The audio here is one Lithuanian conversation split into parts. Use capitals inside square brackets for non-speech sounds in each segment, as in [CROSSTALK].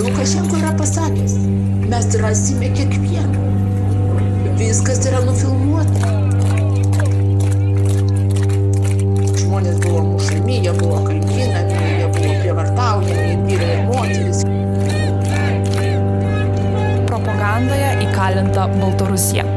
Lukašenko yra pasakęs, mes rasime kiekvieną. Viskas yra nufilmuota. Žmonės buvo mušami, jie buvo kankinami, jie buvo prievartaujami, vyrai ir moteris. Propagandoje įkalinta Baltarusija.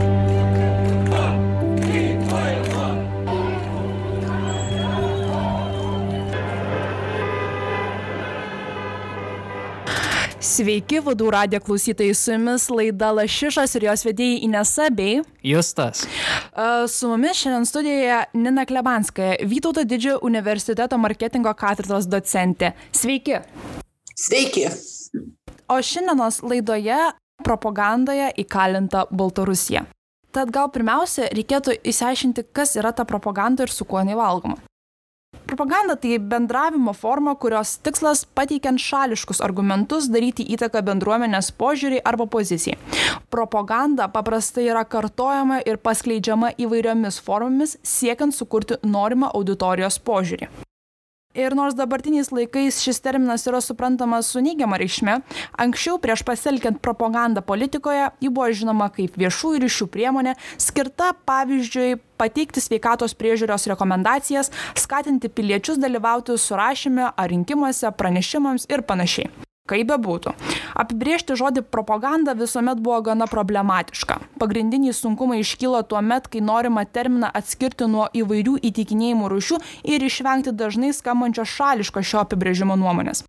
Sveiki, vadų radijo klausytojai, su jumis laida Lašišas ir jos vedėjai Inesa bei Justas. Su mumis šiandien studijoje Nina Klebanskaja, Vytauto didžiojo universiteto marketingo katedros docentė. Sveiki. Sveiki. O šiandienos laidoje propagandoje įkalinta Baltarusija. Tad gal pirmiausia reikėtų įsiaiškinti, kas yra ta propaganda ir su kuo jinai valgoma. Propaganda tai bendravimo forma, kurios tikslas pateikiant šališkus argumentus daryti įtaką bendruomenės požiūrį arba pozicijai. Propaganda paprastai yra kartojama ir paskleidžiama įvairiomis formomis, siekiant sukurti norimą auditorijos požiūrį. Ir nors dabartiniais laikais šis terminas yra suprantamas su neigiama reikšme, anksčiau prieš pasitelkiant propagandą politikoje ji buvo žinoma kaip viešųjų ryšių priemonė, skirta pavyzdžiui pateikti sveikatos priežiūros rekomendacijas, skatinti piliečius dalyvauti surašyme ar rinkimuose, pranešimams ir panašiai. Kaip bebūtų, apibriežti žodį propaganda visuomet buvo gana problematiška. Pagrindiniai sunkumai iškyla tuo met, kai norima terminą atskirti nuo įvairių įtikinėjimų rušių ir išvengti dažnai skambančio šališko šio apibrėžimo nuomonės.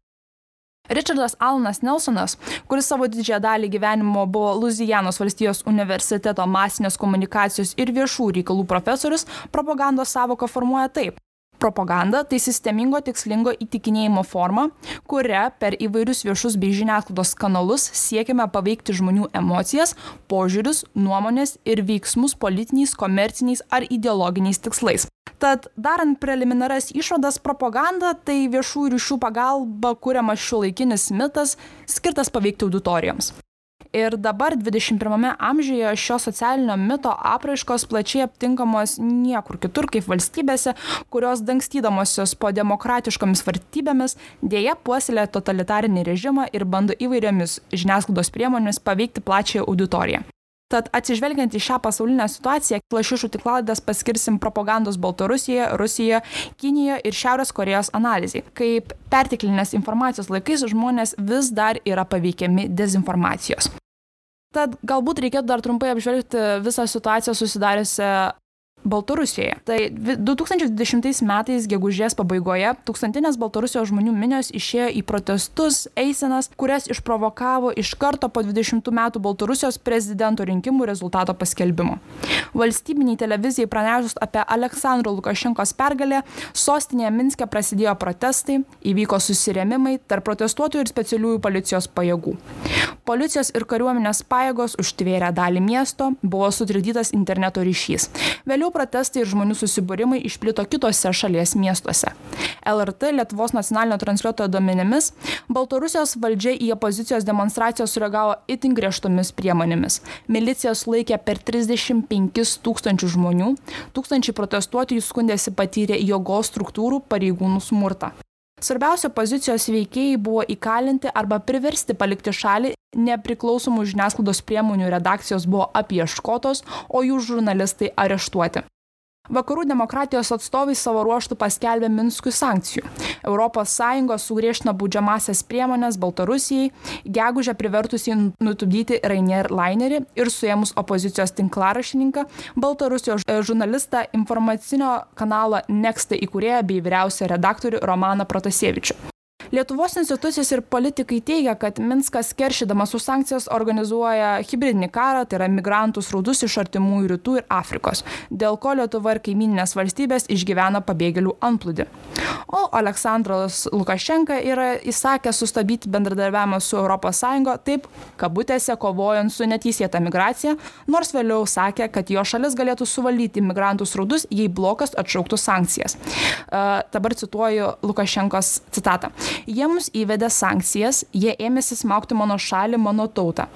Richardas Alanas Nelsonas, kuris savo didžiąją dalį gyvenimo buvo Luzijanos valstijos universiteto masinės komunikacijos ir viešų reikalų profesorius, propagandos savoką formuoja taip. Propaganda tai sistemingo tikslingo įtikinėjimo forma, kuria per įvairius viešus bei žiniasklaidos kanalus siekiame paveikti žmonių emocijas, požiūrius, nuomonės ir veiksmus politiniais, komerciniais ar ideologiniais tikslais. Tad darant preliminaras išvadas, propaganda tai viešų ryšių pagalba kuriamas šiuolaikinis mitas skirtas paveikti auditorijoms. Ir dabar 21 amžiuje šio socialinio mito apraiškos plačiai aptinkamos niekur kitur kaip valstybėse, kurios dangstydamosios po demokratiškomis vartybėmis dėja puoselė totalitarinį režimą ir bando įvairiomis žiniasklaidos priemonėmis paveikti plačiąją auditoriją. Tad atsižvelgiant į šią pasaulinę situaciją, lašišų tiklalaidas paskirsim propagandos Baltarusijoje, Rusijoje, Kinijoje ir Šiaurės Korejos analizai. Kaip pertiklinės informacijos laikais žmonės vis dar yra paveikiami dezinformacijos. Tad galbūt reikėtų dar trumpai apžvelgti visą situaciją susidariusią Baltarusijoje. Tai 2020 metais gegužės pabaigoje tūkstantinės Baltarusijos žmonių minios išėjo į protestus, eisenas, kurias išprovokavo iš karto po 20 metų Baltarusijos prezidento rinkimų rezultato paskelbimo. Valstybiniai televizijai pranešus apie Aleksandro Lukašenkos pergalę, sostinėje Minske prasidėjo protestai, įvyko susirėmimai tarp protestuotojų ir specialiųjų policijos pajėgų. Policijos ir kariuomenės pajėgos užtvėrė dalį miesto, buvo sutrikdytas interneto ryšys. Vėliau protestai ir žmonių susibūrimai išplito kitose šalies miestuose. LRT Lietuvos nacionalinio transliuotojo duomenimis Baltarusijos valdžia į opozicijos demonstraciją sureagavo itin griežtomis priemonėmis. Milicija sulaikė per 35 tūkstančių žmonių, tūkstančiai protestuotojų skundėsi patyrę jėgos struktūrų pareigūnų smurtą. Svarbiausia pozicijos veikėjai buvo įkalinti arba priversti palikti šalį, nepriklausomų žiniasklaidos priemonių redakcijos buvo apieškotos, o jų žurnalistai areštuoti. Vakarų demokratijos atstovai savo ruoštų paskelbė Minskui sankcijų. ES sugriežtino baudžiamasias priemonės Baltarusijai, gegužę privertusiai nutupdyti Rainier Lainerį ir suėmus opozicijos tinklarašininką, Baltarusijos žurnalistą informacinio kanalo Nextai įkūrėją bei vyriausią redaktorių Romaną Protasievičių. Lietuvos institucijos ir politikai teigia, kad Minskas keršydamas už sankcijas organizuoja hybridinį karą, tai yra migrantų sraudus iš artimųjų rytų ir Afrikos, dėl ko Lietuva ir kaimininės valstybės išgyvena pabėgėlių antplūdį. O Aleksandras Lukašenka yra įsakęs sustabdyti bendradarbiavimą su ES, taip kabutėse kovojant su neteisėta migracija, nors vėliau sakė, kad jo šalis galėtų suvaldyti migrantų sraudus, jei blokas atšauktų sankcijas. Uh, dabar cituoju Lukašenkos citatą. Jie mus įvedė sankcijas, jie ėmėsi smaukti mano šalį, mano tautą.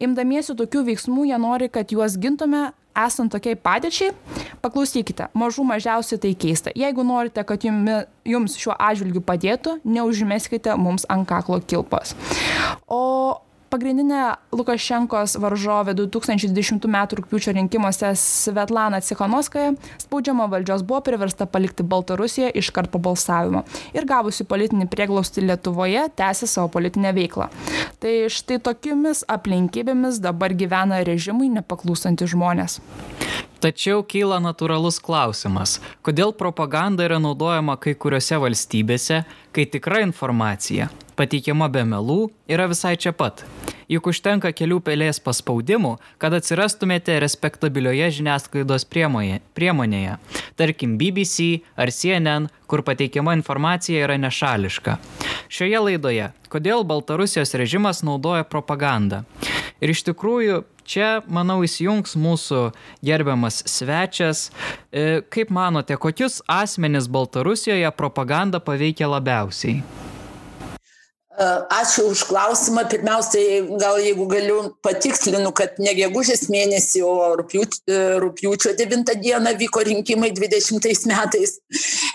Imdamiesi tokių veiksmų, jie nori, kad juos gintume esant tokiai padėčiai, Paklausykite, mažų mažiausiai tai keista. Jeigu norite, kad jums šiuo atžvilgiu padėtų, neužmeskite mums ant kaklo kilpas. O pagrindinė Lukašenkos varžovė 2020 m. rūpiučio rinkimuose Svetlana Cichanovskaja spaudžiama valdžios buvo priversta palikti Baltarusiją iškart po balsavimo ir gavusi politinį prieglausti Lietuvoje tęsė savo politinę veiklą. Tai štai tokiamis aplinkybėmis dabar gyvena režimui nepaklūstantys žmonės. Tačiau kyla natūralus klausimas, kodėl propaganda yra naudojama kai kuriuose valstybėse, kai tikra informacija, pateikiama be melų, yra visai čia pat. Juk užtenka kelių pelės paspaudimų, kad atsirastumėte respektabilioje žiniasklaidos priemonėje, priemonėje, tarkim BBC ar CNN, kur pateikiama informacija yra nešališka. Šioje laidoje, kodėl Baltarusijos režimas naudoja propagandą. Ir iš tikrųjų Čia, manau, įsijungs mūsų gerbiamas svečias. E, kaip manote, kokius asmenis Baltarusijoje propaganda paveikia labiausiai? Ačiū už klausimą. Pirmiausiai, gal jeigu galiu patikslinu, kad ne gegužės mėnesį, o rūpiučio, e, rūpiučio 9 dieną vyko rinkimai 20 metais.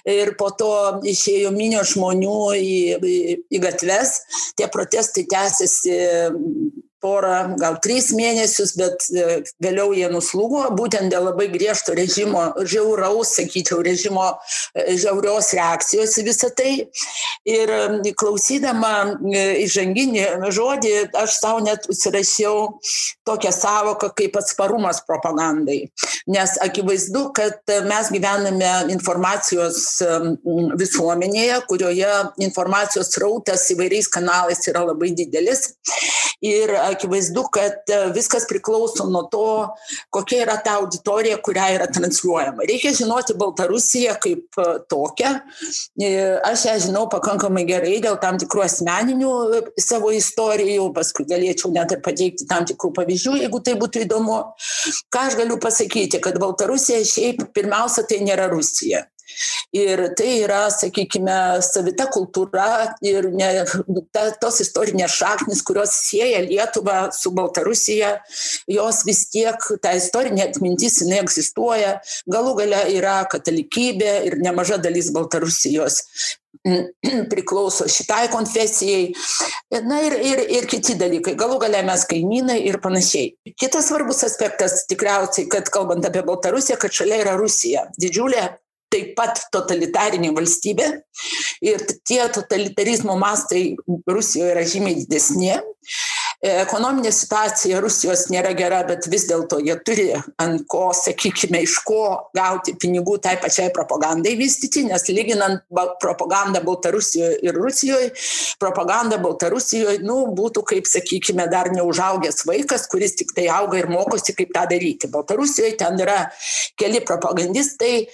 Ir po to išėjo minio žmonių į, į, į gatves. Tie protestai tęsiasi porą, gal tris mėnesius, bet e, vėliau jie nuslūgo, būtent dėl labai griežto režimo, žiauraus, sakyčiau, režimo e, žiaurios reakcijos į visą tai. Ir e, klausydama įžanginį žodį, aš savo net užsirašiau tokią savoką kaip atsparumas propagandai. Nes akivaizdu, kad mes gyvename informacijos visuomenėje, kurioje informacijos rautas įvairiais kanalais yra labai didelis. Ir akivaizdu, kad e, viskas priklauso nuo to, kokia yra ta auditorija, kurią yra transliuojama. Reikia žinoti Baltarusiją kaip e, tokią. E, aš ją žinau pakankamai gerai dėl tam tikrų asmeninių savo istorijų, paskui galėčiau net ir pateikti tam tikrų pavyzdžių, jeigu tai būtų įdomu. Ką aš galiu pasakyti, kad Baltarusija šiaip pirmiausia tai nėra Rusija. Ir tai yra, sakykime, savita kultūra ir ne, ta, tos istorinės šaknis, kurios sieja Lietuvą su Baltarusija, jos vis tiek, ta istorinė atmintis, jinai egzistuoja. Galų gale yra katalikybė ir nemaža dalis Baltarusijos [CLEARS THROAT] priklauso šitai konfesijai. Na ir, ir, ir kiti dalykai. Galų galę mes kaimynai ir panašiai. Kitas svarbus aspektas tikriausiai, kad kalbant apie Baltarusiją, kad šalia yra Rusija. Didžiulė taip pat totalitarinė valstybė ir tie totalitarizmo mastai Rusijoje yra žymiai didesni. E, ekonominė situacija Rusijos nėra gera, bet vis dėlto jie turi ant ko, sakykime, iš ko gauti pinigų tai pačiai propagandai vystyti, nes lyginant propagandą Baltarusijoje ir Rusijoje, propaganda Baltarusijoje, nu, būtų, kaip sakykime, dar neužaugęs vaikas, kuris tik tai auga ir mokosi, kaip tą daryti. Baltarusijoje ten yra keli propagandistai,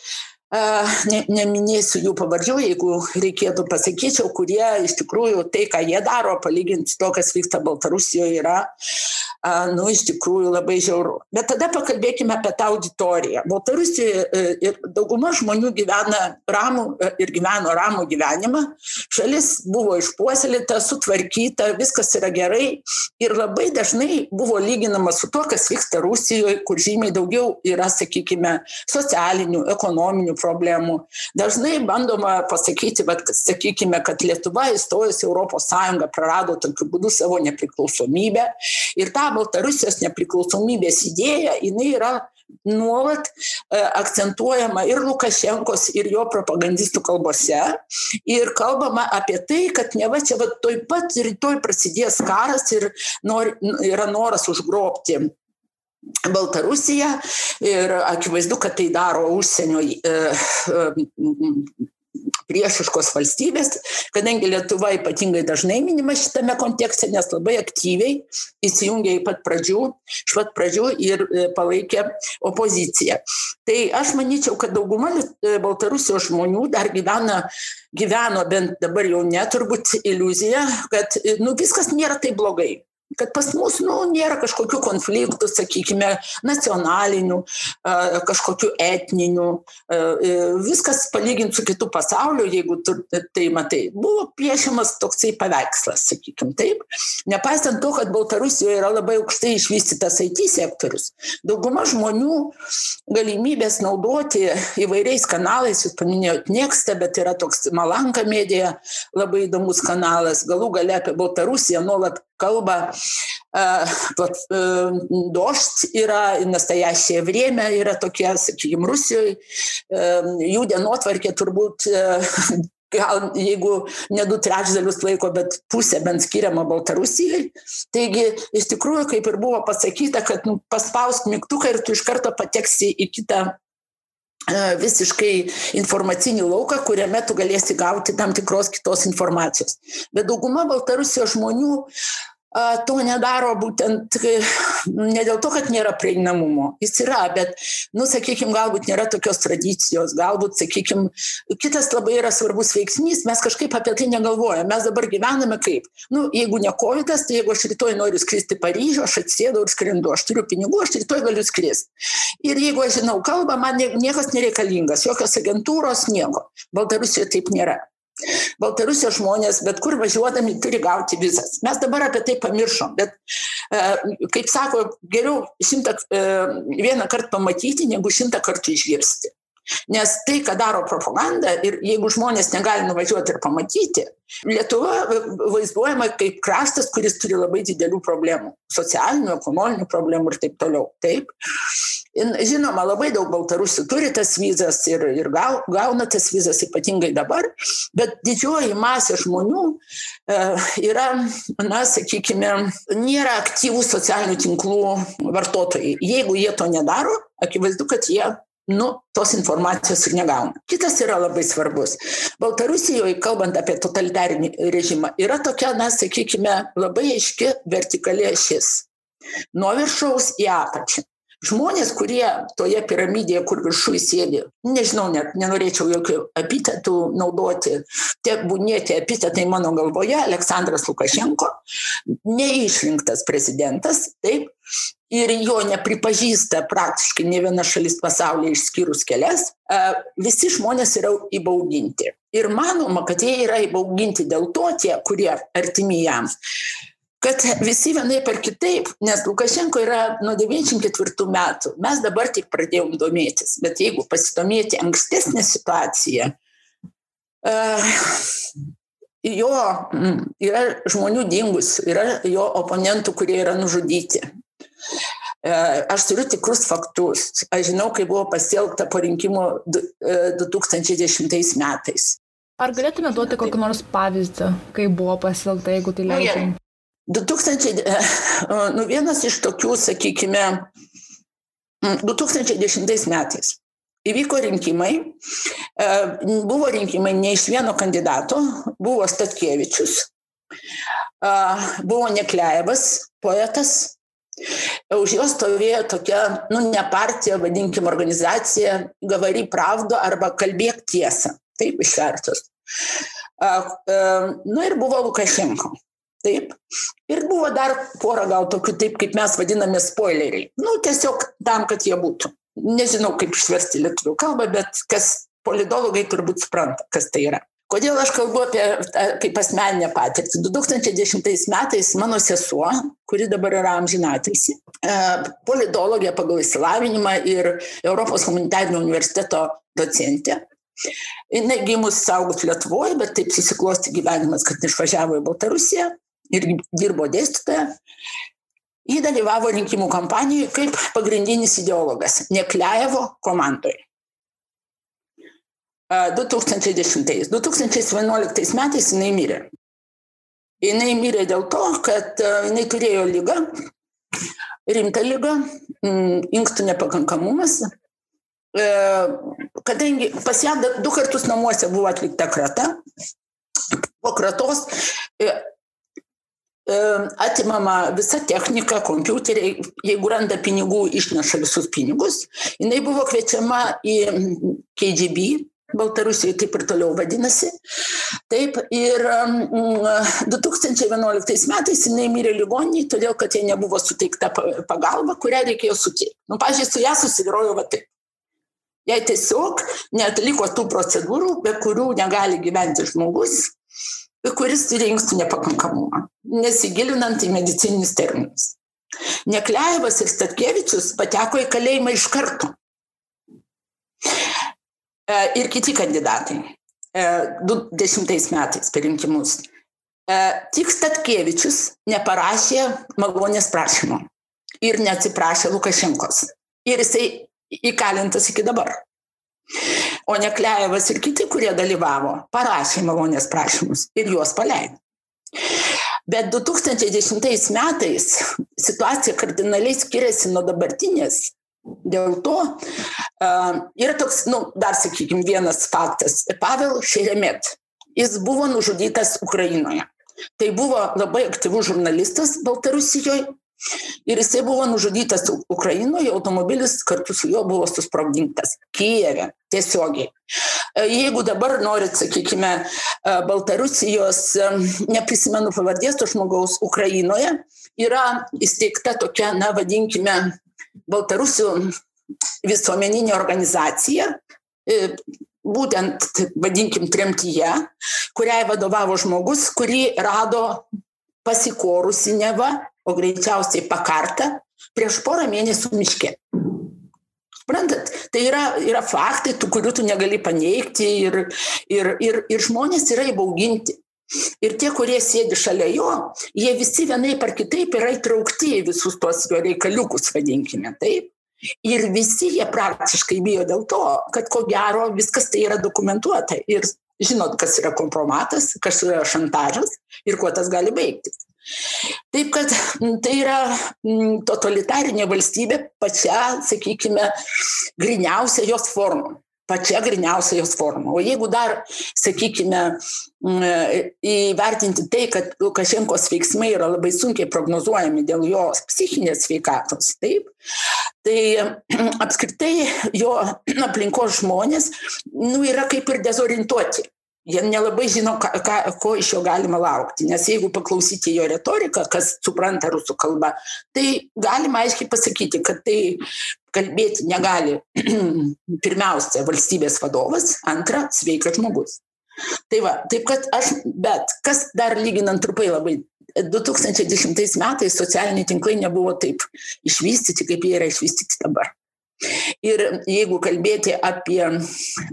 ne, neminėsiu jų pavardžių, jeigu reikėtų pasakyčiau, kurie iš tikrųjų tai, ką jie daro, palyginti to, kas vyksta Baltarusijoje, yra, nu, iš tikrųjų labai žiauru. Bet tada pakalbėkime apie tą auditoriją. Baltarusijoje e, ir dauguma žmonių gyvena ramų e, ir gyveno ramų gyvenimą. Šalis buvo išpuoselėta, sutvarkyta, viskas yra gerai ir labai dažnai buvo lyginama su to, kas vyksta Rusijoje, kur žymiai daugiau yra, sakykime, socialinių, ekonominių problemų. Dažnai bandoma pasakyti, bet, sakykime, kad Lietuva įstojus į Europos Sąjungą prarado tokiu būdu savo nepriklausomybę. Ir ta Baltarusijos nepriklausomybės idėja, jinai yra nuolat e, akcentuojama ir Lukašenkos, ir jo propagandistų kalbose. Ir kalbama apie tai, kad ne va čia va toj pat rytoj prasidės karas ir nor, yra noras užgrobti Baltarusija ir akivaizdu, kad tai daro užsienio e, e, priešiškos valstybės, kadangi Lietuva ypatingai dažnai minima šitame kontekste, nes labai aktyviai įsijungė į pat pradžių, iš pat pradžių ir e, palaikė opoziciją. Tai aš manyčiau, kad dauguma Baltarusijos žmonių dar gyvena, gyveno bent dabar jau neturbūt iliuzija, kad nu, viskas nėra taip blogai kad pas mus nu, nėra kažkokių konfliktų, sakykime, nacionalinių, kažkokių etninių, viskas palyginti su kitų pasauliu, jeigu tu tai matai. Buvo piešiamas toksai paveikslas, sakykime taip. Nepaisant to, kad Baltarusijoje yra labai aukštai išvystytas IT sektorius, dauguma žmonių galimybės naudoti įvairiais kanalais, jūs paminėjote Nekstą, bet yra toks Malanka medija, labai įdomus kanalas, galų gale apie Baltarusiją nuolat kalba вот, дождь yra, настоящее время yra tokie, sakykime, Rusijoje, jų dienotvarkė turbūt gal jeigu ne du trečdalius laiko, bet pusę bent skiriama Baltarusijai. Taigi, iš tikrųjų, kaip ir buvo pasakyta, kad nu, paspausk mygtuką ir tu iš karto pateksi į kitą visiškai informacinį lauką, kuriame tu galėsi gauti tam tikros kitos informacijos. Bet dauguma Baltarusijos žmonių to nedaro būtent ne dėl to, kad nėra prieinamumo. Jis yra, bet, nu, sakykime, galbūt nėra tokios tradicijos, galbūt, sakykime, kitas labai yra svarbus veiksnys, mes kažkaip apie tai negalvojame. Mes dabar gyvename kaip, nu, jeigu ne COVID, tai jeigu aš rytoj noriu skristi Paryžių, aš atsėdu ir skrendu, aš turiu pinigų, aš rytoj galiu skristi. Ir jeigu aš žinau kalbą, man niekas nereikalingas, jokios agentūros, nieko. Baltarusijoje taip nėra. Baltarusijos žmonės bet kur važiuodami turi gauti vizas. Mes dabar apie tai pamiršom, bet kaip sako, geriau šimtą, vieną kartą pamatyti, negu šimtą kartų išgirsti. Nes tai, ką daro propaganda ir jeigu žmonės negali nuvažiuoti ir pamatyti, Lietuva vaizduojama kaip kraštas, kuris turi labai didelių problemų - socialinių, ekonominių problemų ir taip toliau. Taip. Žinoma, labai daug baltarusių turi tas vizas ir, ir gauna tas vizas ypatingai dabar, bet didžioji masė žmonių e, yra, na, sakykime, nėra aktyvų socialinių tinklų vartotojai. Jeigu jie to nedaro, akivaizdu, kad jie nu, tos informacijos ir negauna. Kitas yra labai svarbus. Baltarusijoje, kalbant apie totalitarinį režimą, yra tokia, na, sakykime, labai aiški vertikali ašis. Nuo viršaus į apačią. Žmonės, kurie toje piramidėje, kur viršui sėdi, nežinau, net nenorėčiau jokių epitetų naudoti, tie būnėti epitetai mano galvoje, Aleksandras Lukašenko, neišrinktas prezidentas, taip, ir jo nepripažįsta praktiškai ne viena šalis pasaulyje išskyrus kelias, visi žmonės yra įbauginti. Ir manoma, kad jie yra įbauginti dėl to tie, kurie artimi jam, kad visi vienaip ar kitaip, nes Lukašenko yra nuo 94 metų, mes dabar tik pradėjom domėtis, bet jeigu pasidomėti ankstesnę situaciją, uh, jo yra žmonių dingus, yra jo oponentų, kurie yra nužudyti. Aš turiu tikrus faktus. Aš žinau, kaip buvo pasielgta po rinkimų 2010 metais. Ar galėtume duoti kokį nors pavyzdį, kaip buvo pasielgta, jeigu tai leidžiam? 2000, nu vienas iš tokių, sakykime, 2010 metais įvyko rinkimai, buvo rinkimai ne iš vieno kandidato, buvo Statkievičius, buvo Nekleivas, poetas, už jo stovėjo tokia, nu, ne partija, vadinkim, organizacija, Gavari Pravdo arba Kalbėk tiesą, taip išvertus. Nu ir buvo Lukašenko. Taip. Ir buvo dar pora gal tokių, taip kaip mes vadiname, spoileriai. Nu, tiesiog tam, kad jie būtų. Nežinau, kaip išversti lietuvių kalbą, bet kas polidologai turbūt supranta, kas tai yra. Kodėl aš kalbu apie kaip asmeninę patirtį? 2010 metais mano sesuo, kuri dabar yra amžinatilsi, polidologė pagal įsilavinimą ir Europos humanitarinio universiteto docentė, Jis gimus saugus Lietuvoje, bet taip susiklosti gyvenimas, kad išvažiavo į Baltarusiją ir dirbo dėstytoja. Ji dalyvavo rinkimų kampanijoje kaip pagrindinis ideologas Neklejevo komandoje. 2010. 2011 metais jinai mirė. Jinai mirė dėl to, kad jinai turėjo lygą, rimtą lygą, inkstų nepakankamumas, kadangi pas ją du kartus namuose buvo atlikta krata, po kratos atimama visa technika, kompiuteriai, jeigu randa pinigų, išneša visus pinigus. Jis buvo kviečiama į KGB, Baltarusijoje taip ir toliau vadinasi. Taip, ir 2011 mm, metais jinai mirė ligoniai, todėl kad jai nebuvo suteikta pagalba, kurią reikėjo suteikti. Nu, pažiūrėjau, su ją susidarojo va taip. Jei tiesiog netliko tų procedūrų, be kurių negali gyventi žmogus, kuris turi inkstų nepakankamumą, nesigilinant į medicininius terminus. Nekleivas ir Statkevičius pateko į kalėjimą iš karto. Ir kiti kandidatai 20 e, metais per rinkimus. Tik Statkevičius neparašė malonės prašymo ir neatsiprašė Lukašenkos. Ir jisai įkalintas iki dabar. O Neklejevas ir kiti, kurie dalyvavo, parašė malonės prašymus ir juos paleido. Bet 2010 metais situacija kardinaliai skiriasi nuo dabartinės Dėl to uh, yra toks, nu, dar sakykime, vienas faktas. Pavel Šeremet. Jis buvo nužudytas Ukrainoje. Tai buvo labai aktyvus žurnalistas Baltarusijoje. Ir jisai buvo nužudytas Ukrainoje, automobilis kartu su juo buvo susprogdintas. Kijeve, tiesiogiai. Jeigu dabar norit, sakykime, Baltarusijos, neprisimenu pavardės to žmogaus Ukrainoje, yra įsteigta tokia, na, vadinkime, Baltarusių visuomeninė organizacija, e, būtent, vadinkim, tremtyje, kuriai vadovavo žmogus, kurį rado pasikorusi neva, o greičiausiai pakartą, prieš porą mėnesių miške. Suprantat, tai yra, yra faktai, tų, kurių tu negali paneigti ir, ir, ir, ir žmonės yra įbauginti. Ir tie, kurie sėdi šalia jo, jie visi vienai par kitaip yra įtraukti į visus tuos jo reikaliukus, vadinkime taip. Ir visi jie praktiškai bijo dėl to, kad ko gero viskas tai yra dokumentuota. Ir žinot, kas yra kompromatas, kas yra šantažas ir kuo tas gali baigtis. Taip kad tai yra totalitarinė valstybė pačia, sakykime, griniausia jos forma pačia griniausia jos forma. O jeigu dar, sakykime, įvertinti tai, kad Lukašenkos veiksmai yra labai sunkiai prognozuojami dėl jos psichinės sveikatos, taip, tai [CLEARS THROAT] apskritai jo [CLEARS THROAT] aplinkos žmonės nu, yra kaip ir dezorientuoti. Jie nelabai žino, ką, ką, ko iš jo galima laukti. Nes jeigu paklausyti jo retoriką, kas supranta rusų kalbą, tai galima aiškiai pasakyti, kad tai kalbėti negali [CLEARS THROAT] pirmiausia valstybės vadovas, antra sveikas žmogus. Tai va, taip kad aš, bet kas dar lyginant trupai labai 2010 metais socialiniai tinklai nebuvo taip išvystyti, kaip jie yra išvystyti dabar. Ir jeigu kalbėti apie,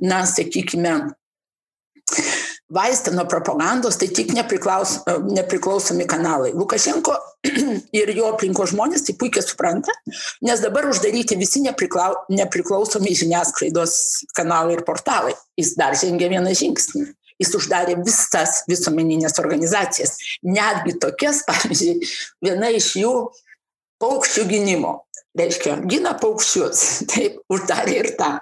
na, sakykime, vaistą nuo propagandos, tai tik nepriklaus, nepriklausomi kanalai. Lukašenko [CLEARS THROAT] ir jo aplinkos žmonės tai puikiai supranta, nes dabar uždaryti visi nepriklau, nepriklausomi žiniasklaidos kanalai ir portalai. Jis dar žengia vieną žingsnį. Jis uždarė visas visuomeninės organizacijas, netgi tokias, [LAUGHS] pavyzdžiui, viena iš jų paukščių gynimo reiškia, gina paukščius, [LAUGHS] taip, uždarė ir tą.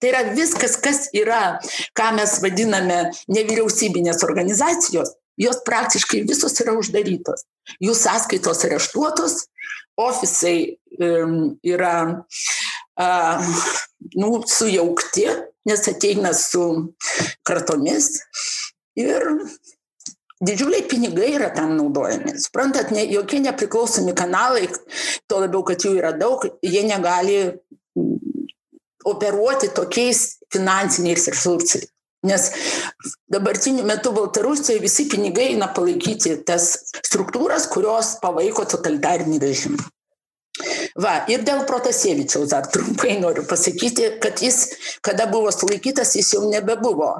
Tai yra viskas, kas yra, ką mes vadiname nevyriausybinės organizacijos, jos praktiškai visos yra uždarytos. Jų sąskaitos areštuotos, ofisai um, yra uh, nu, sujaukti, nes ateina su kartomis ir didžiuliai pinigai yra tam naudojami. Suprantat, ne, jokie nepriklausomi kanalai, to labiau, kad jų yra daug, jie negali mm, operuoti tokiais finansiniais resursais. Nes dabartiniu metu Baltarusijoje visi pinigai eina palaikyti tas struktūras, kurios palaiko totalitarinį režimą. Va, ir dėl Protasievičiaus dar trumpai noriu pasakyti, kad jis, kada buvo sulaikytas, jis jau nebebuvo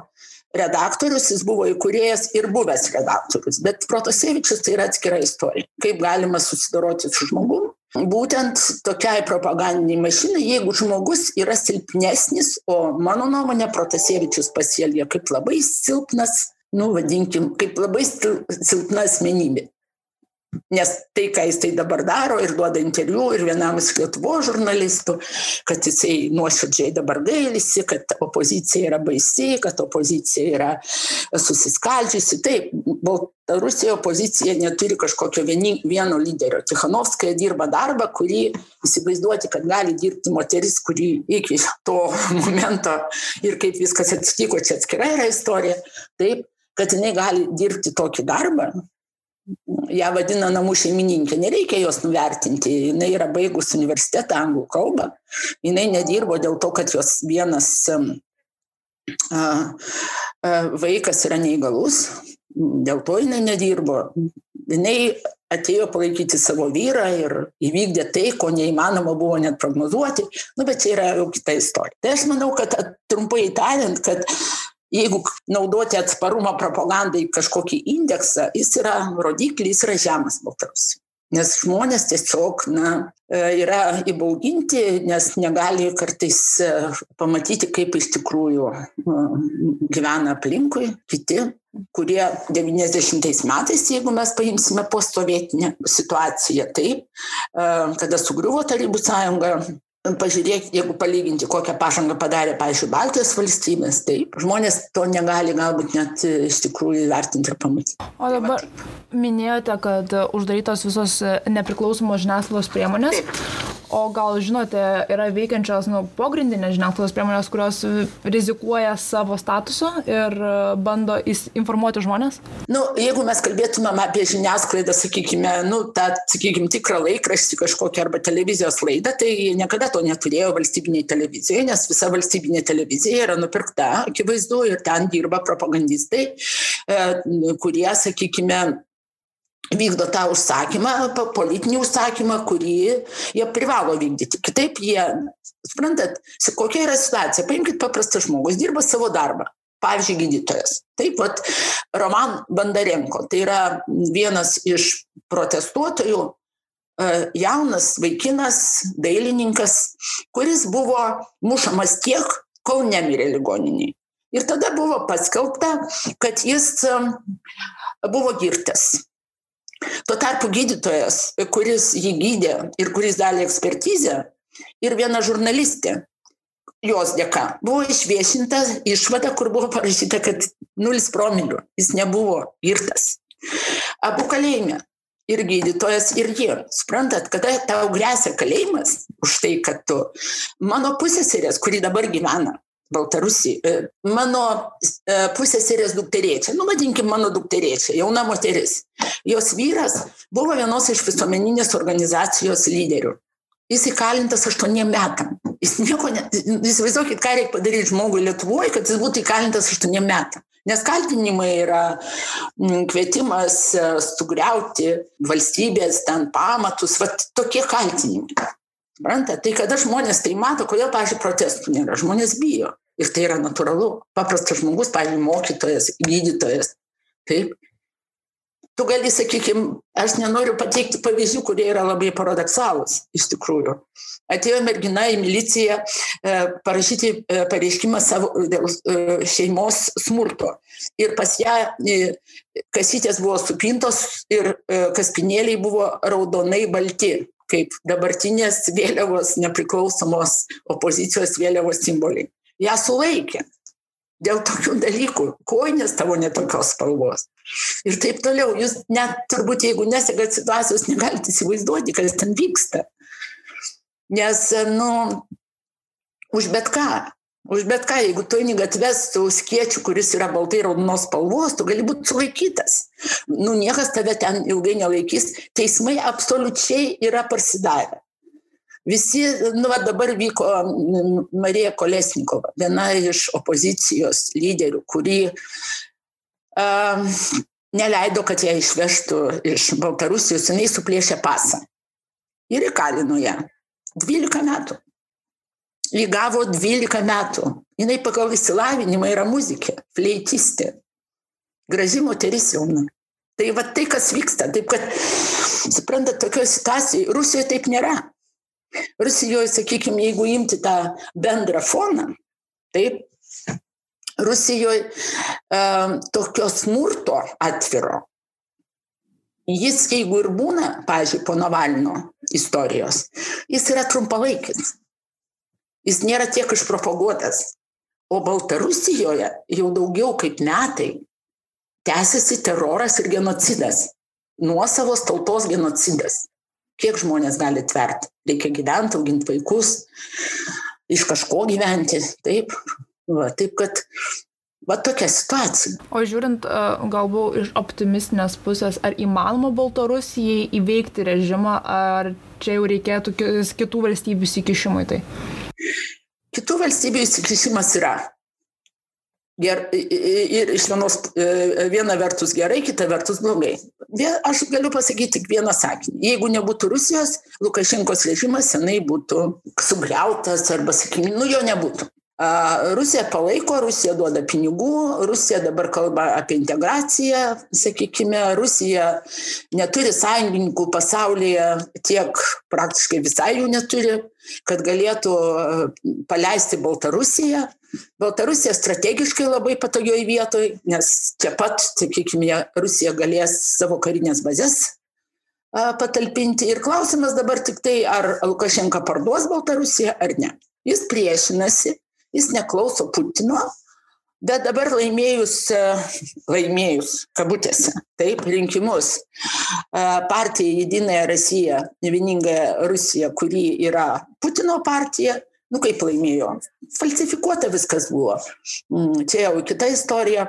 redaktorius, jis buvo įkūrėjas ir buvęs redaktorius. Bet Protasevičius tai yra atskira istorija. Kaip galima susidoroti su žmogumi. Būtent tokiai propagandiniai mašinai, jeigu žmogus yra silpnesnis, o mano nuomonė Protasevičius pasielgia kaip labai silpnas, nu vadinkim, kaip labai silpna asmenybė. Nes tai, ką jis tai dabar daro ir duoda interviu ir vienam iš Lietuvo žurnalistų, kad jisai nuoširdžiai dabar gailisi, kad opozicija yra baisi, kad opozicija yra susiskaldžiusi. Taip, ta Rusija opozicija neturi kažkokio vieni, vieno lyderio. Tichanovskaja dirba darbą, kurį įsivaizduoti, kad gali dirbti moteris, kuri iki to momento ir kaip viskas atsitiko, čia atskira yra istorija. Taip, kad jinai gali dirbti tokį darbą, ją vadina namų šeimininkė, nereikia jos nuvertinti, jinai yra baigus universitetą anglų kalbą, jinai nedirbo dėl to, kad jos vienas vaikas yra neįgalus, dėl to jinai nedirbo. Jinai atėjo palaikyti savo vyrą ir įvykdė tai, ko neįmanoma buvo net prognozuoti, nu, bet čia yra jau kita istorija. Tai aš manau, kad trumpai tariant, kad jeigu naudoti atsparumą propagandai kažkokį indeksą, jis yra rodiklis, yra žemas Baltarusijai. Nes žmonės tiesiog na, e, yra įbauginti, nes negali kartais e, pamatyti, kaip iš tikrųjų e, gyvena aplinkui kiti, kurie 90 metais, jeigu mes paimsime postovietinę situaciją, taip, kada sugriuvo Tarybų sąjunga, pažiūrėk, jeigu palyginti, kokią pažangą padarė, pavyzdžiui, Baltijos valstybės, taip, žmonės to negali galbūt net e, iš tikrųjų įvertinti ir pamatyti. O dabar minėjote, kad uždarytos visos nepriklausomos žiniasklaidos priemonės. Taip. O gal žinote, yra veikiančios nu, pogrindinės žiniasklaidos priemonės, kurios rizikuoja savo statusu ir e, bando informuoti žmonės? Nu, jeigu mes kalbėtumėm apie žiniasklaidą, sakykime, nu, tą, sakykime, tikrą laikraštį kažkokią arba televizijos laidą, tai niekada to neturėjo valstybiniai televizijoje, nes visa valstybinė televizija yra nupirkta, akivaizdu, ir ten dirba propagandistai, e, kurie, sakykime, vykdo tą užsakymą, politinį užsakymą, kurį jie privalo vykdyti. Kitaip jie, suprantat, kokia yra situacija, paimkite paprastą žmogus, dirba savo darbą. Pavyzdžiui, gydytojas. Taip pat Roman Bandarenko, tai yra vienas iš protestuotojų, jaunas vaikinas, dailininkas, kuris buvo mušamas tiek, kol nemirė ligoniniai. Ir tada buvo paskelbta, kad jis e, buvo girtas Tuo tarpu gydytojas, kuris jį gydė ir kuris dalė ekspertizę, ir viena žurnalistė, jos dėka, buvo išviešinta išvada, kur buvo parašyta, kad nulis promilių, jis nebuvo girtas. Abu kalėjime. Ir gydytojas, ir jie. Suprantat, kada tau grėsia kalėjimas už tai, kad tu mano pusėserės, kuri dabar gyvena, Baltarusijai. E, mano e, pusėserės dukterėčia, nu vadinkim mano dukterėčia, jauna moteris. Jos vyras buvo vienos iš visuomeninės organizacijos lyderių. Jis įkalintas aštuoniem metam. Jis nieko, ne, įsivaizduokit, ką reikia padaryti žmogui Lietuvoje, kad jis būtų įkalintas aštuoniem metam. Nes kaltinimai yra kvietimas e, sugriauti valstybės ten pamatus, va tokie kaltinimai. Suprantate, tai kada žmonės tai mato, kodėl, pažiūrėjau, protestų nėra, žmonės bijo. Ir tai yra natūralu. Paprastas žmogus, pavyzdžiui, mokytojas, gydytojas. Taip. Tu gali, sakykime, aš nenoriu pateikti pavyzdžių, kurie yra labai paradoksalūs, iš tikrųjų. Atėjo mergina į miliciją e, parašyti e, pareiškimą savo dėl e, šeimos smurto. Ir pas ją kasytės buvo supintos ir kaspinėliai buvo raudonai balti kaip dabartinės vėliavos nepriklausomos opozicijos vėliavos simboliai. Ja sulaikė dėl tokių dalykų, koinės tavo netokios spalvos. Ir taip toliau, jūs net turbūt, jeigu nesegat situacijos, negalite įsivaizduoti, kas ten vyksta. Nes, nu, už bet ką, už bet ką, jeigu tu eini gatves su skiečiu, kuris yra baltai raudonos spalvos, tu gali būti sulaikytas. Nu, niekas tave ten ilgai nelaikys. Teismai absoliučiai yra parsidavę. Visi, nu, va, dabar vyko Marija Kolesnikova, viena iš opozicijos lyderių, kuri uh, neleido, kad ją išvežtų iš Baltarusijos, jinai suplėšė pasą ir įkalino ją 12 metų įgavo 12 metų. Jis pagal įsilavinimą yra muzikė, fleitistė. Graži moteris jauna. Tai va tai, kas vyksta. Taip kad, suprantate, tokioje situacijoje, Rusijoje taip nėra. Rusijoje, sakykime, jeigu imti tą bendrą foną, taip, Rusijoje uh, tokio smurto atviro. Jis, jeigu ir būna, pažiūrėjau, po Navalino istorijos, jis yra trumpalaikis jis nėra tiek išpropaguotas. O Baltarusijoje jau daugiau kaip metai tęsiasi teroras ir genocidas. Nuosavos tautos genocidas. Kiek žmonės gali tverti? Reikia gyventi, auginti vaikus, iš kažko gyventi. Taip. Va, taip kad Va tokia situacija. O žiūrint galbūt iš optimistinės pusės, ar įmanoma Baltarusijai įveikti režimą, ar čia jau reikėtų kitų valstybių įsikišimui tai? Kitų valstybių įsikišimas yra. Ger, ir iš vienos, e, viena vertus gerai, kita vertus blogai. Aš galiu pasakyti tik vieną sakinį. Jeigu nebūtų Rusijos, Lukašenkos režimas senai būtų sugriautas arba, sakykime, nu jo nebūtų. Rusija palaiko, Rusija duoda pinigų, Rusija dabar kalba apie integraciją, sakykime, Rusija neturi sąjungininkų pasaulyje, tiek praktiškai visai jų neturi, kad galėtų paleisti Baltarusiją. Baltarusija strategiškai labai patogioj vietoj, nes čia pat, sakykime, Rusija galės savo karinės bazės patalpinti. Ir klausimas dabar tik tai, ar Lukašenka parduos Baltarusiją ar ne. Jis priešinasi jis neklauso Putino, bet dabar laimėjus, laimėjus, kabutėse, taip, rinkimus, partija Jedinąją Rusiją, vieningąją Rusiją, kuri yra Putino partija, nu kaip laimėjo, falsifikuota viskas buvo. Mm, čia jau kita istorija.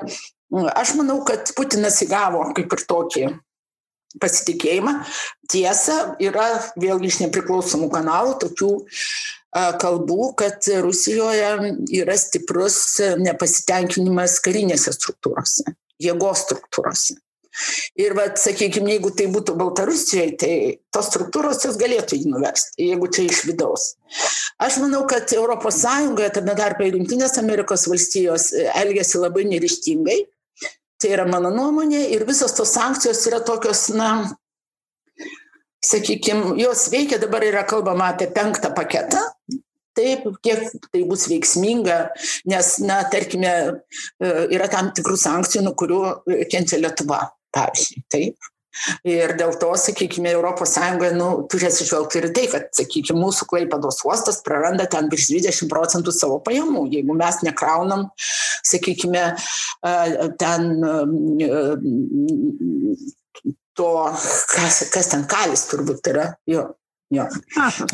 Mm, aš manau, kad Putinas įgavo kaip ir tokį pasitikėjimą. Tiesa, yra vėlgi iš nepriklausomų kanalų tokių kalbų, kad Rusijoje yra stiprus nepasitenkinimas karinėse struktūrose, jėgos struktūrose. Ir, va, sakykime, jeigu tai būtų Baltarusijoje, tai tos struktūros jos galėtų jį nuversti, jeigu čia iš vidaus. Aš manau, kad ES, tame tarpe ir Junktinės Amerikos valstijos, elgesi labai nerištingai. Tai yra mano nuomonė ir visos tos sankcijos yra tokios, na, sakykim, jos veikia, dabar yra kalbama apie penktą paketą. Taip, kiek tai bus veiksminga, nes, na, tarkime, e, yra tam tikrų sankcijų, nuo kurių kenčia Lietuva, pavyzdžiui. Taip. Ir dėl to, sakykime, ES nu, turi atsižvelgti ir tai, kad, sakykime, mūsų klaipados uostas praranda ten virš 20 procentų savo pajamų. Jeigu mes nekraunam, sakykime, ten to, kas, kas ten kalis turbūt yra. Jo. Jo.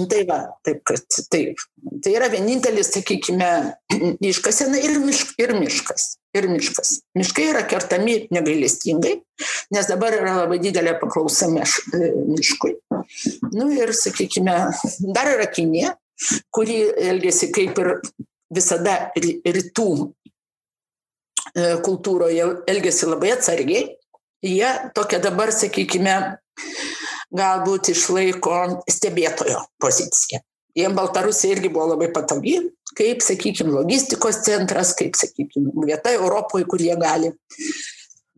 Tai va, taip, kad taip. Tai yra vienintelis, sakykime, [CLEARS THROAT] iškasena ir, mišk, ir miškas. Ir miškas. Miškai yra kertami negailestingai, nes dabar yra labai didelė paklausa miš, miškui. Nu ir, sakykime, dar yra Kinė, kuri elgesi kaip ir visada rytų e, kultūroje, elgesi labai atsargiai jie tokia dabar, sakykime, galbūt išlaiko stebėtojo poziciją. Jiems Baltarusija irgi buvo labai patogi, kaip, sakykime, logistikos centras, kaip, sakykime, vieta Europoje, kur jie gali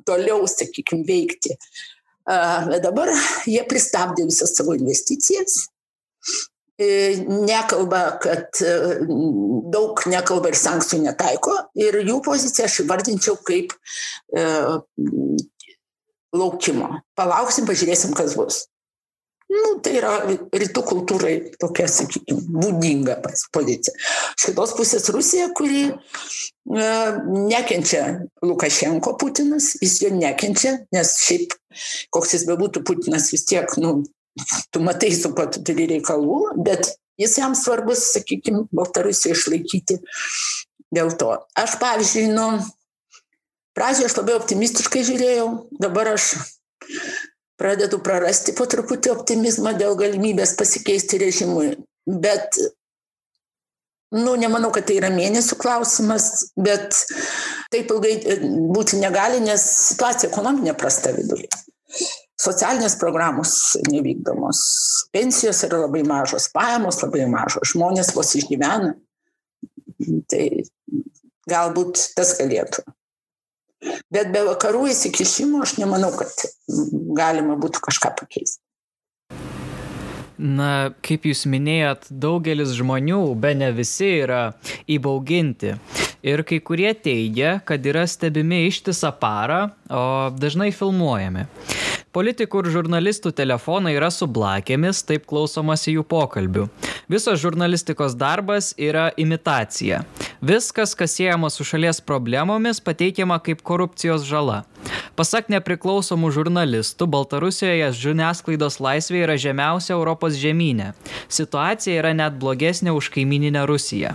toliau, sakykime, veikti. Bet dabar jie pristabdė visas savo investicijas, e, nekalba, kad e, daug nekalba ir sankcijų netaiko ir jų poziciją aš įvardinčiau kaip e, laukimo. Palauksim, pažiūrėsim, kas bus. Nu, tai yra rytų kultūrai tokia, sakykime, būdinga pozicija. Iš kitos pusės Rusija, kuri e, nekenčia Lukašenko Putinas, jis jo nekenčia, nes šiaip koks jis bebūtų Putinas, vis tiek, nu, tu matai, su kuo tu turi reikalų, bet jis jam svarbus, sakykime, Baltarusiją išlaikyti dėl to. Aš, pavyzdžiui, nu, Pradžioje aš labai optimistiškai žiūrėjau, dabar aš pradedu prarasti po truputį optimizmą dėl galimybės pasikeisti režimui. Bet, nu, nemanau, kad tai yra mėnesių klausimas, bet taip ilgai e, būti negali, nes situacija ekonominė prasta viduje. Socialinės programos nevykdomos, pensijos yra labai mažos, pajamos labai mažos, žmonės vos išgyvena. Tai galbūt tas galėtų Bet be vakarų įsikišimo aš nemanau, kad galima būtų kažką pakeisti. Na, kaip jūs minėjot, daugelis žmonių, be ne visi, yra įbauginti. Ir kai kurie teigia, kad yra stebimi ištisą parą, o dažnai filmuojami. Politikų ir žurnalistų telefonai yra su blakėmis, taip klausomasi jų pokalbių. Visas žurnalistikos darbas yra imitacija. Viskas, kas siejama su šalies problemomis, pateikiama kaip korupcijos žala. Pasak nepriklausomų žurnalistų, Baltarusijoje žiniasklaidos laisvė yra žemiausia Europos žemynė. Situacija yra net blogesnė už kaimininę Rusiją.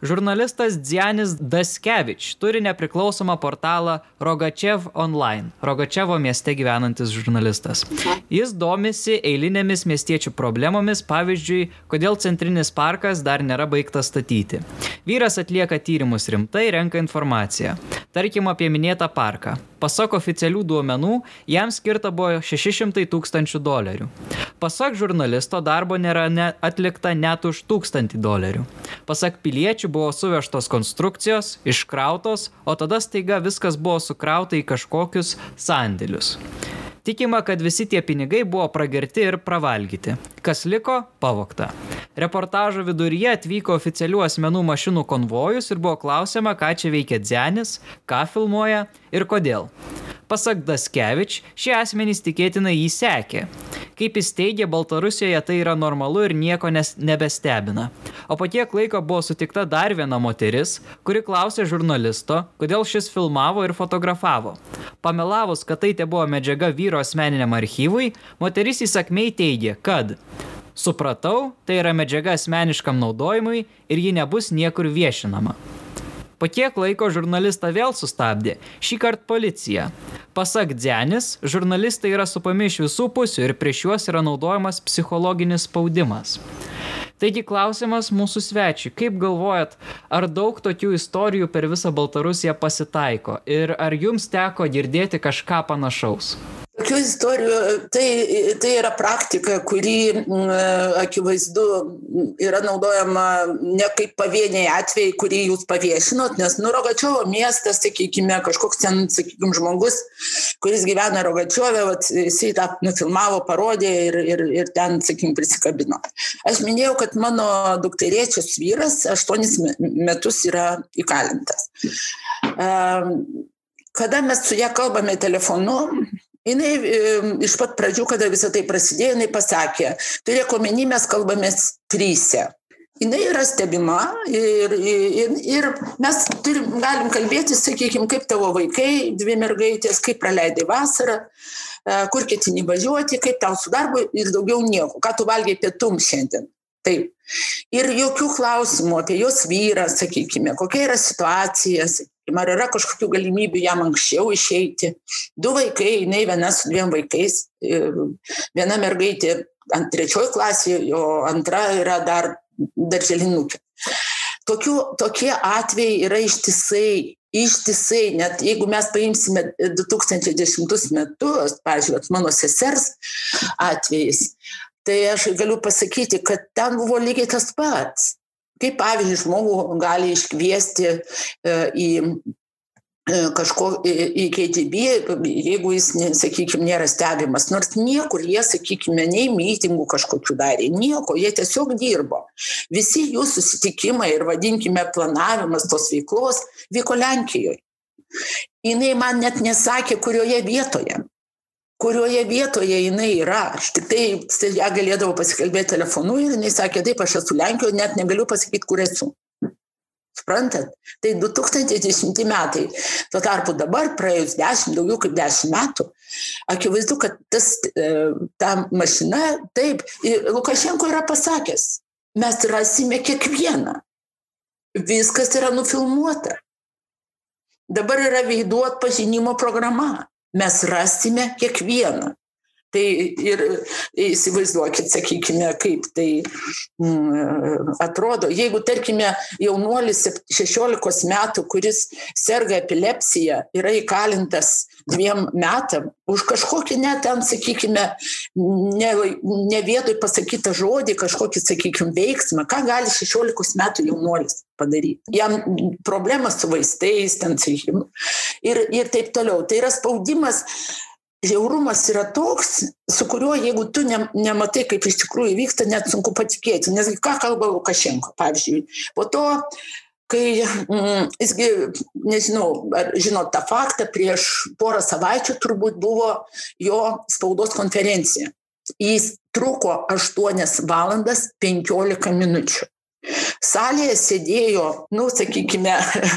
Žurnalistas Dzianis Daskevič turi nepriklausomą portalą Rogačev Online, Rogačevo mieste gyvenantis žurnalistas. Jis domisi eilinėmis miestiečių problemomis, pavyzdžiui, kodėl centrinis parkas dar nėra baigtas statyti. Vyras atlieka tyrimus rimtai, renka informaciją. Tarkim apie minėtą parką. Pasak oficialių duomenų, jam skirta buvo 600 tūkstančių dolerių. Pasak žurnalisto darbo nėra ne atlikta net už 1000 dolerių. Pasak piliečių buvo suvežtos konstrukcijos, iškrautos, o tada staiga viskas buvo sukrauta į kažkokius sandėlius. Tikima, kad visi tie pinigai buvo pragerti ir pravalgyti. Kas liko - pavokta. Reportažo viduryje atvyko oficialių asmenų mašinų konvojus ir buvo klausima, ką čia veikia Dzenis, ką filmuoja ir kodėl. Pasak Daskevič, šie asmenys tikėtinai jį sekė. Kaip jis teigia, Baltarusijoje tai yra normalu ir nieko nes nebestebina. O po tiek laiko buvo sutikta dar viena moteris, kuri klausė žurnalisto, kodėl šis filmavo ir fotografavo. Pamelavus, kad tai te buvo medžiaga vyro asmeniniam archyvui, moteris įsakmei teigė, kad Supratau, tai yra medžiaga asmeniškam naudojimui ir ji nebus niekur viešinama. Po kiek laiko žurnalistą vėl sustabdė, šį kartą policija. Pasak Dzenis, žurnalistai yra supami iš visų pusių ir prieš juos yra naudojamas psichologinis spaudimas. Taigi klausimas mūsų svečiui, kaip galvojat, ar daug tokių istorijų per visą Baltarusiją pasitaiko ir ar jums teko girdėti kažką panašaus? Istorijų, tai, tai yra praktika, kuri akivaizdu yra naudojama ne kaip pavieniai atvejai, kurį jūs paviešinot, nes nu Rogačiovo miestas, sakykime, kažkoks ten, sakykime, žmogus, kuris gyvena Rogačiove, jisai tą nufilmavo, parodė ir, ir, ir ten, sakykime, prisikabino. Aš minėjau, kad mano dukterėčios vyras aštuonis metus yra įkalintas. Kada mes su ją kalbame telefonu, jinai iš pat pradžių, kada visą tai prasidėjo, jinai pasakė, turėk omeny, mes kalbamės trysia. Jinai yra stebima ir, ir, ir mes turim, galim kalbėti, sakykime, kaip tavo vaikai, dvi mergaitės, kaip praleidai vasarą, kur ketini važiuoti, kaip tau su darbu ir daugiau nieko, ką tu valgiai pietum šiandien. Taip. Ir jokių klausimų apie jos vyrą, sakykime, kokia yra situacija, ar yra kažkokių galimybių jam anksčiau išeiti. Du vaikai, jinai viena su dviem vaikais, viena mergaitė ant trečioji klasė, o antra yra dar darželinukė. Tokių, tokie atvejai yra ištisai ištisai, net jeigu mes paimsime 2010 metus, pažiūrėjot, mano sesers atvejais, tai aš galiu pasakyti, kad ten buvo lygiai tas pats. Kaip pavyzdžiui, žmogų gali iškviesti į kažko į KGB, jeigu jis, sakykime, nėra stebimas. Nors niekur jie, sakykime, nei mytingų kažkokių darė, nieko, jie tiesiog dirbo. Visi jų susitikimai ir vadinkime planavimas tos veiklos vyko Lenkijoje. Jis man net nesakė, kurioje vietoje kurioje vietoje jinai yra. Aš tik tai ją galėdavau pasikalbėti telefonu ir jinai sakė, taip, aš esu Lenkijoje, net negaliu pasakyti, kur esu. Suprantat? Tai 2010 metai. Tuo tarpu dabar, praėjus 10, daugiau kaip 10 metų, akivaizdu, kad tas, ta mašina, taip, Lukašenko yra pasakęs, mes rasime kiekvieną. Viskas yra nufilmuota. Dabar yra veidų atpažinimo programa mes rasime kiekvieną. Tai ir įsivaizduokit, sakykime, kaip tai mm, atrodo. Jeigu, tarkime, jaunuolis 16 metų, kuris serga epilepsija, yra įkalintas dviem metam už kažkokį net ten, sakykime, ne, ne vietoj pasakytą žodį, kažkokį, sakykime, veiksmą, ką gali 16 metų jaunuolis padaryti. Jam problemas su vaistais, ten, sakykime, ir, ir taip toliau. Tai yra spaudimas žiaurumas yra toks, su kuriuo jeigu tu ne, nematai, kaip iš tikrųjų vyksta, net sunku patikėti. Nes ką kalba Lukašenko, pavyzdžiui. Po to, kai mm, jisgi, nežinau, ar žinot tą faktą, prieš porą savaičių turbūt buvo jo spaudos konferencija. Jis truko 8 valandas 15 minučių. Salėje sėdėjo, nu, sakykime,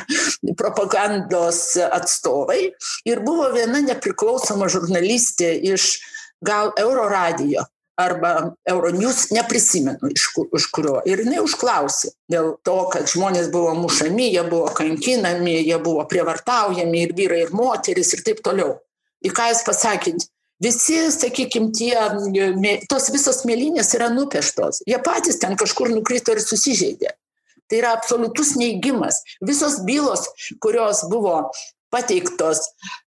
[LAUGHS] propagandos atstovai ir buvo viena nepriklausoma žurnalistė iš gal Euroradijo arba Euronews, neprisimenu iš, iš kurio. Ir jinai užklausė dėl to, kad žmonės buvo mušami, jie buvo kankinami, jie buvo prievartaujami ir vyrai, ir moteris ir taip toliau. Į ką jūs pasakėt? Visi, sakykime, tie, tos visos mėlynės yra nupieštos. Jie patys ten kažkur nukrito ir susižeidė. Tai yra absoliutus neigimas. Visos bylos, kurios buvo pateiktos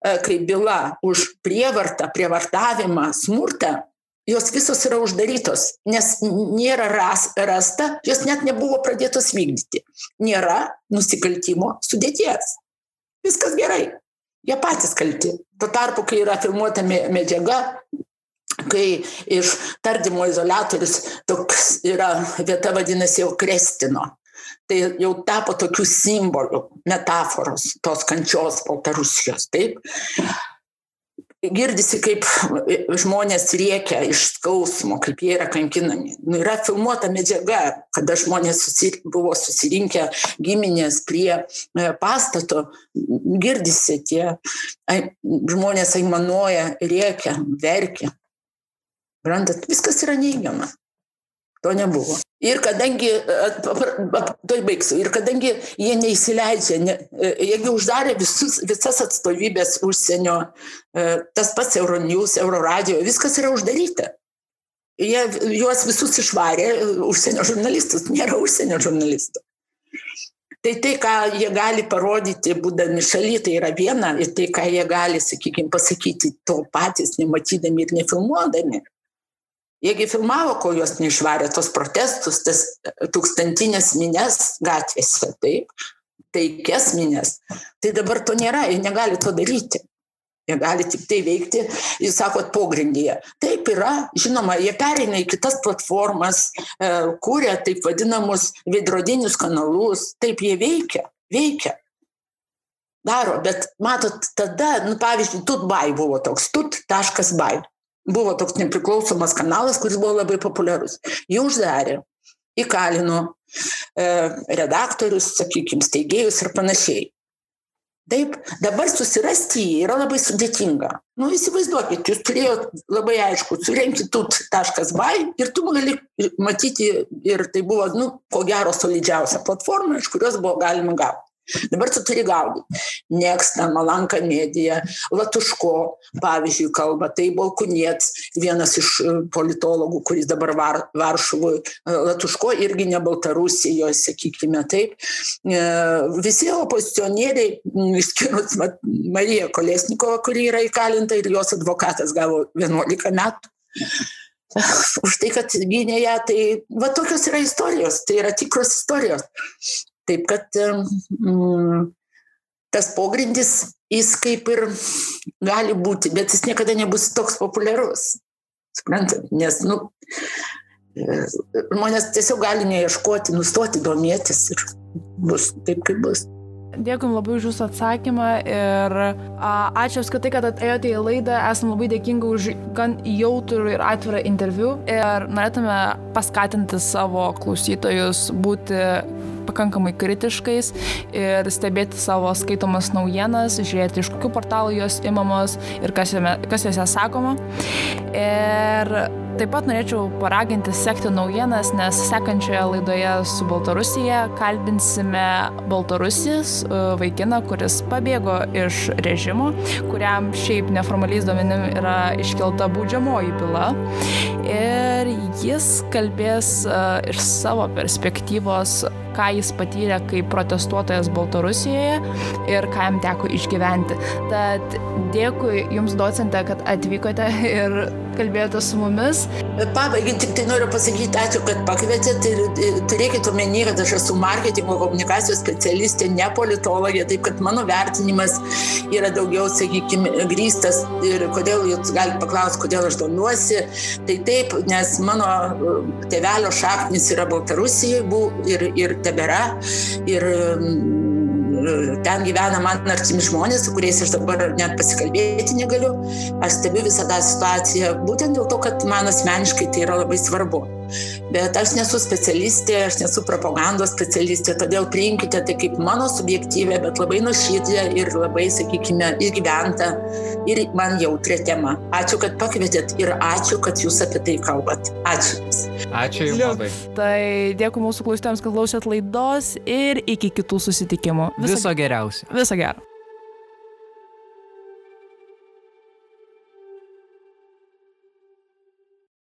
e, kaip byla už prievartą, prievartavimą, smurtą, jos visos yra uždarytos, nes nėra ras, rasta, jos net nebuvo pradėtos vykdyti. Nėra nusikaltimo sudėties. Viskas gerai. Jie patys kalti. Tuo tarpu, kai yra filmuota medžiaga, kai iš tardymo izolatorius toks yra vieta vadinasi jau Krestino. Tai jau tapo tokių simbolių, metaforos tos kančios Baltarusijos. Taip girdisi, kaip žmonės rėkia iš skausmo, kaip jie yra kankinami. Nu, yra filmuota medžiaga, kada žmonės susir, buvo susirinkę giminės prie e, pastato, girdisi tie žmonės aimanuoja, rėkia, verkia. Brandat, viskas yra neigiama. To nebuvo. Ir kadangi, to baigsiu, ir kadangi jie neįsileidžia, ne, e, jeigu uždarė visus, visas atstovybės užsienio, e, tas pats Euronews, Euroradio, viskas yra uždaryta. Jie juos visus išvarė, e, užsienio žurnalistus, nėra užsienio žurnalistų. Tai tai, ką jie gali parodyti, būdami šaly, tai yra viena, ir tai, ką jie gali, sakykime, pasakyti to patys, nematydami ir nefilmuodami, Jiegi filmavo, kol juos neišvarė tos protestus, tas tūkstantinės minės gatvėse, taip, taikės minės. Tai dabar to nėra, jie negali to daryti. Jie gali tik tai veikti, jūs sakot, pogrindyje. Taip yra, žinoma, jie pereina į kitas platformas, e, kūrė taip vadinamus veidrodinius kanalus, taip jie veikia, veikia. Daro, bet matot, tada, nu, pavyzdžiui, tutbai buvo toks, tut.bai buvo toks nepriklausomas kanalas, kuris buvo labai populiarus. Jį uždarė, įkalino e, redaktorius, sakykime, steigėjus ir panašiai. Taip, dabar susirasti jį yra labai sudėtinga. Nu, įsivaizduokit, jūs turėjote labai aišku, surenkti tut.by ir tu gali matyti, ir tai buvo, nu, ko gero, solidžiausia platforma, iš kurios buvo galima gauti. Dabar tu turi gaudyti. Neksta, Malanka medija, Latuško, pavyzdžiui, kalba, tai Balkuniets, vienas iš e, politologų, kuris dabar var, Varšuvoje, Latuško irgi ne Baltarusijoje, sakykime taip. E, visi opozicionieriai, išskyrus Marija Kolesnikova, kuri yra įkalinta ir jos advokatas gavo 11 metų. Už tai, kad gynė ją, tai va tokios yra istorijos, tai yra tikros istorijos. Taip kad mm, tas pogrindis, jis kaip ir gali būti, bet jis niekada nebus toks populiarus. Suprantat, nes, nu, e, žmonės tiesiog gali neieškoti, nustoti domėtis ir bus taip, kaip bus. Dėkui labai už Jūsų atsakymą ir a, ačiū apskritai, kad atėjote į laidą. Esame labai dėkingi už gan jautrų ir atvirą interviu ir norėtume paskatinti savo klausytojus būti pakankamai kritiškais ir stebėti savo skaitomas naujienas, žiūrėti iš kokių portalų jos imamos ir kas, jame, kas jose sakoma. Ir taip pat norėčiau paraginti sekti naujienas, nes sekančioje laidoje su Baltarusija kalbinsime Baltarusijos e, vaikiną, kuris pabėgo iš režimo, kuriam šiaip neformaliais duomenim yra iškelta baudžiamoji byla. Ir jis kalbės uh, iš savo perspektyvos ką jis patyrė kaip protestuotojas Baltarusijoje ir ką jam teko išgyventi. Tad dėkui Jums, docente, kad atvykote ir kalbėjote su mumis. Pabaigai tik tai noriu pasakyti ačiū, kad pakvietėte ir turėkite omeny, kad aš esu marketingo komunikacijos specialistė, ne politologė, taip kad mano vertinimas yra daugiau, sakykime, grįstas ir kodėl jūs galite paklausti, kodėl aš domiuosi. Tai taip, nes mano tėvelio šaknis yra Baltarusijoje ir, ir tebėra. Ir ten gyvena man artimi žmonės, su kuriais aš dabar net pasikalbėti negaliu. Aš stebiu visą tą situaciją būtent dėl to, kad man asmeniškai tai yra labai svarbu. Bet aš nesu specialistė, aš nesu propagandos specialistė, todėl priimkite tai kaip mano subjektyvę, bet labai nuoširdžią ir labai, sakykime, išgyventą ir man jautrę temą. Ačiū, kad pakvietėt ir ačiū, kad jūs apie tai kalbat. Ačiū. Ačiū Jums labai. Tai dėkui mūsų klausytėms, kad klausėt laidos ir iki kitų susitikimų. Viso, Viso geriausio. Viso gero.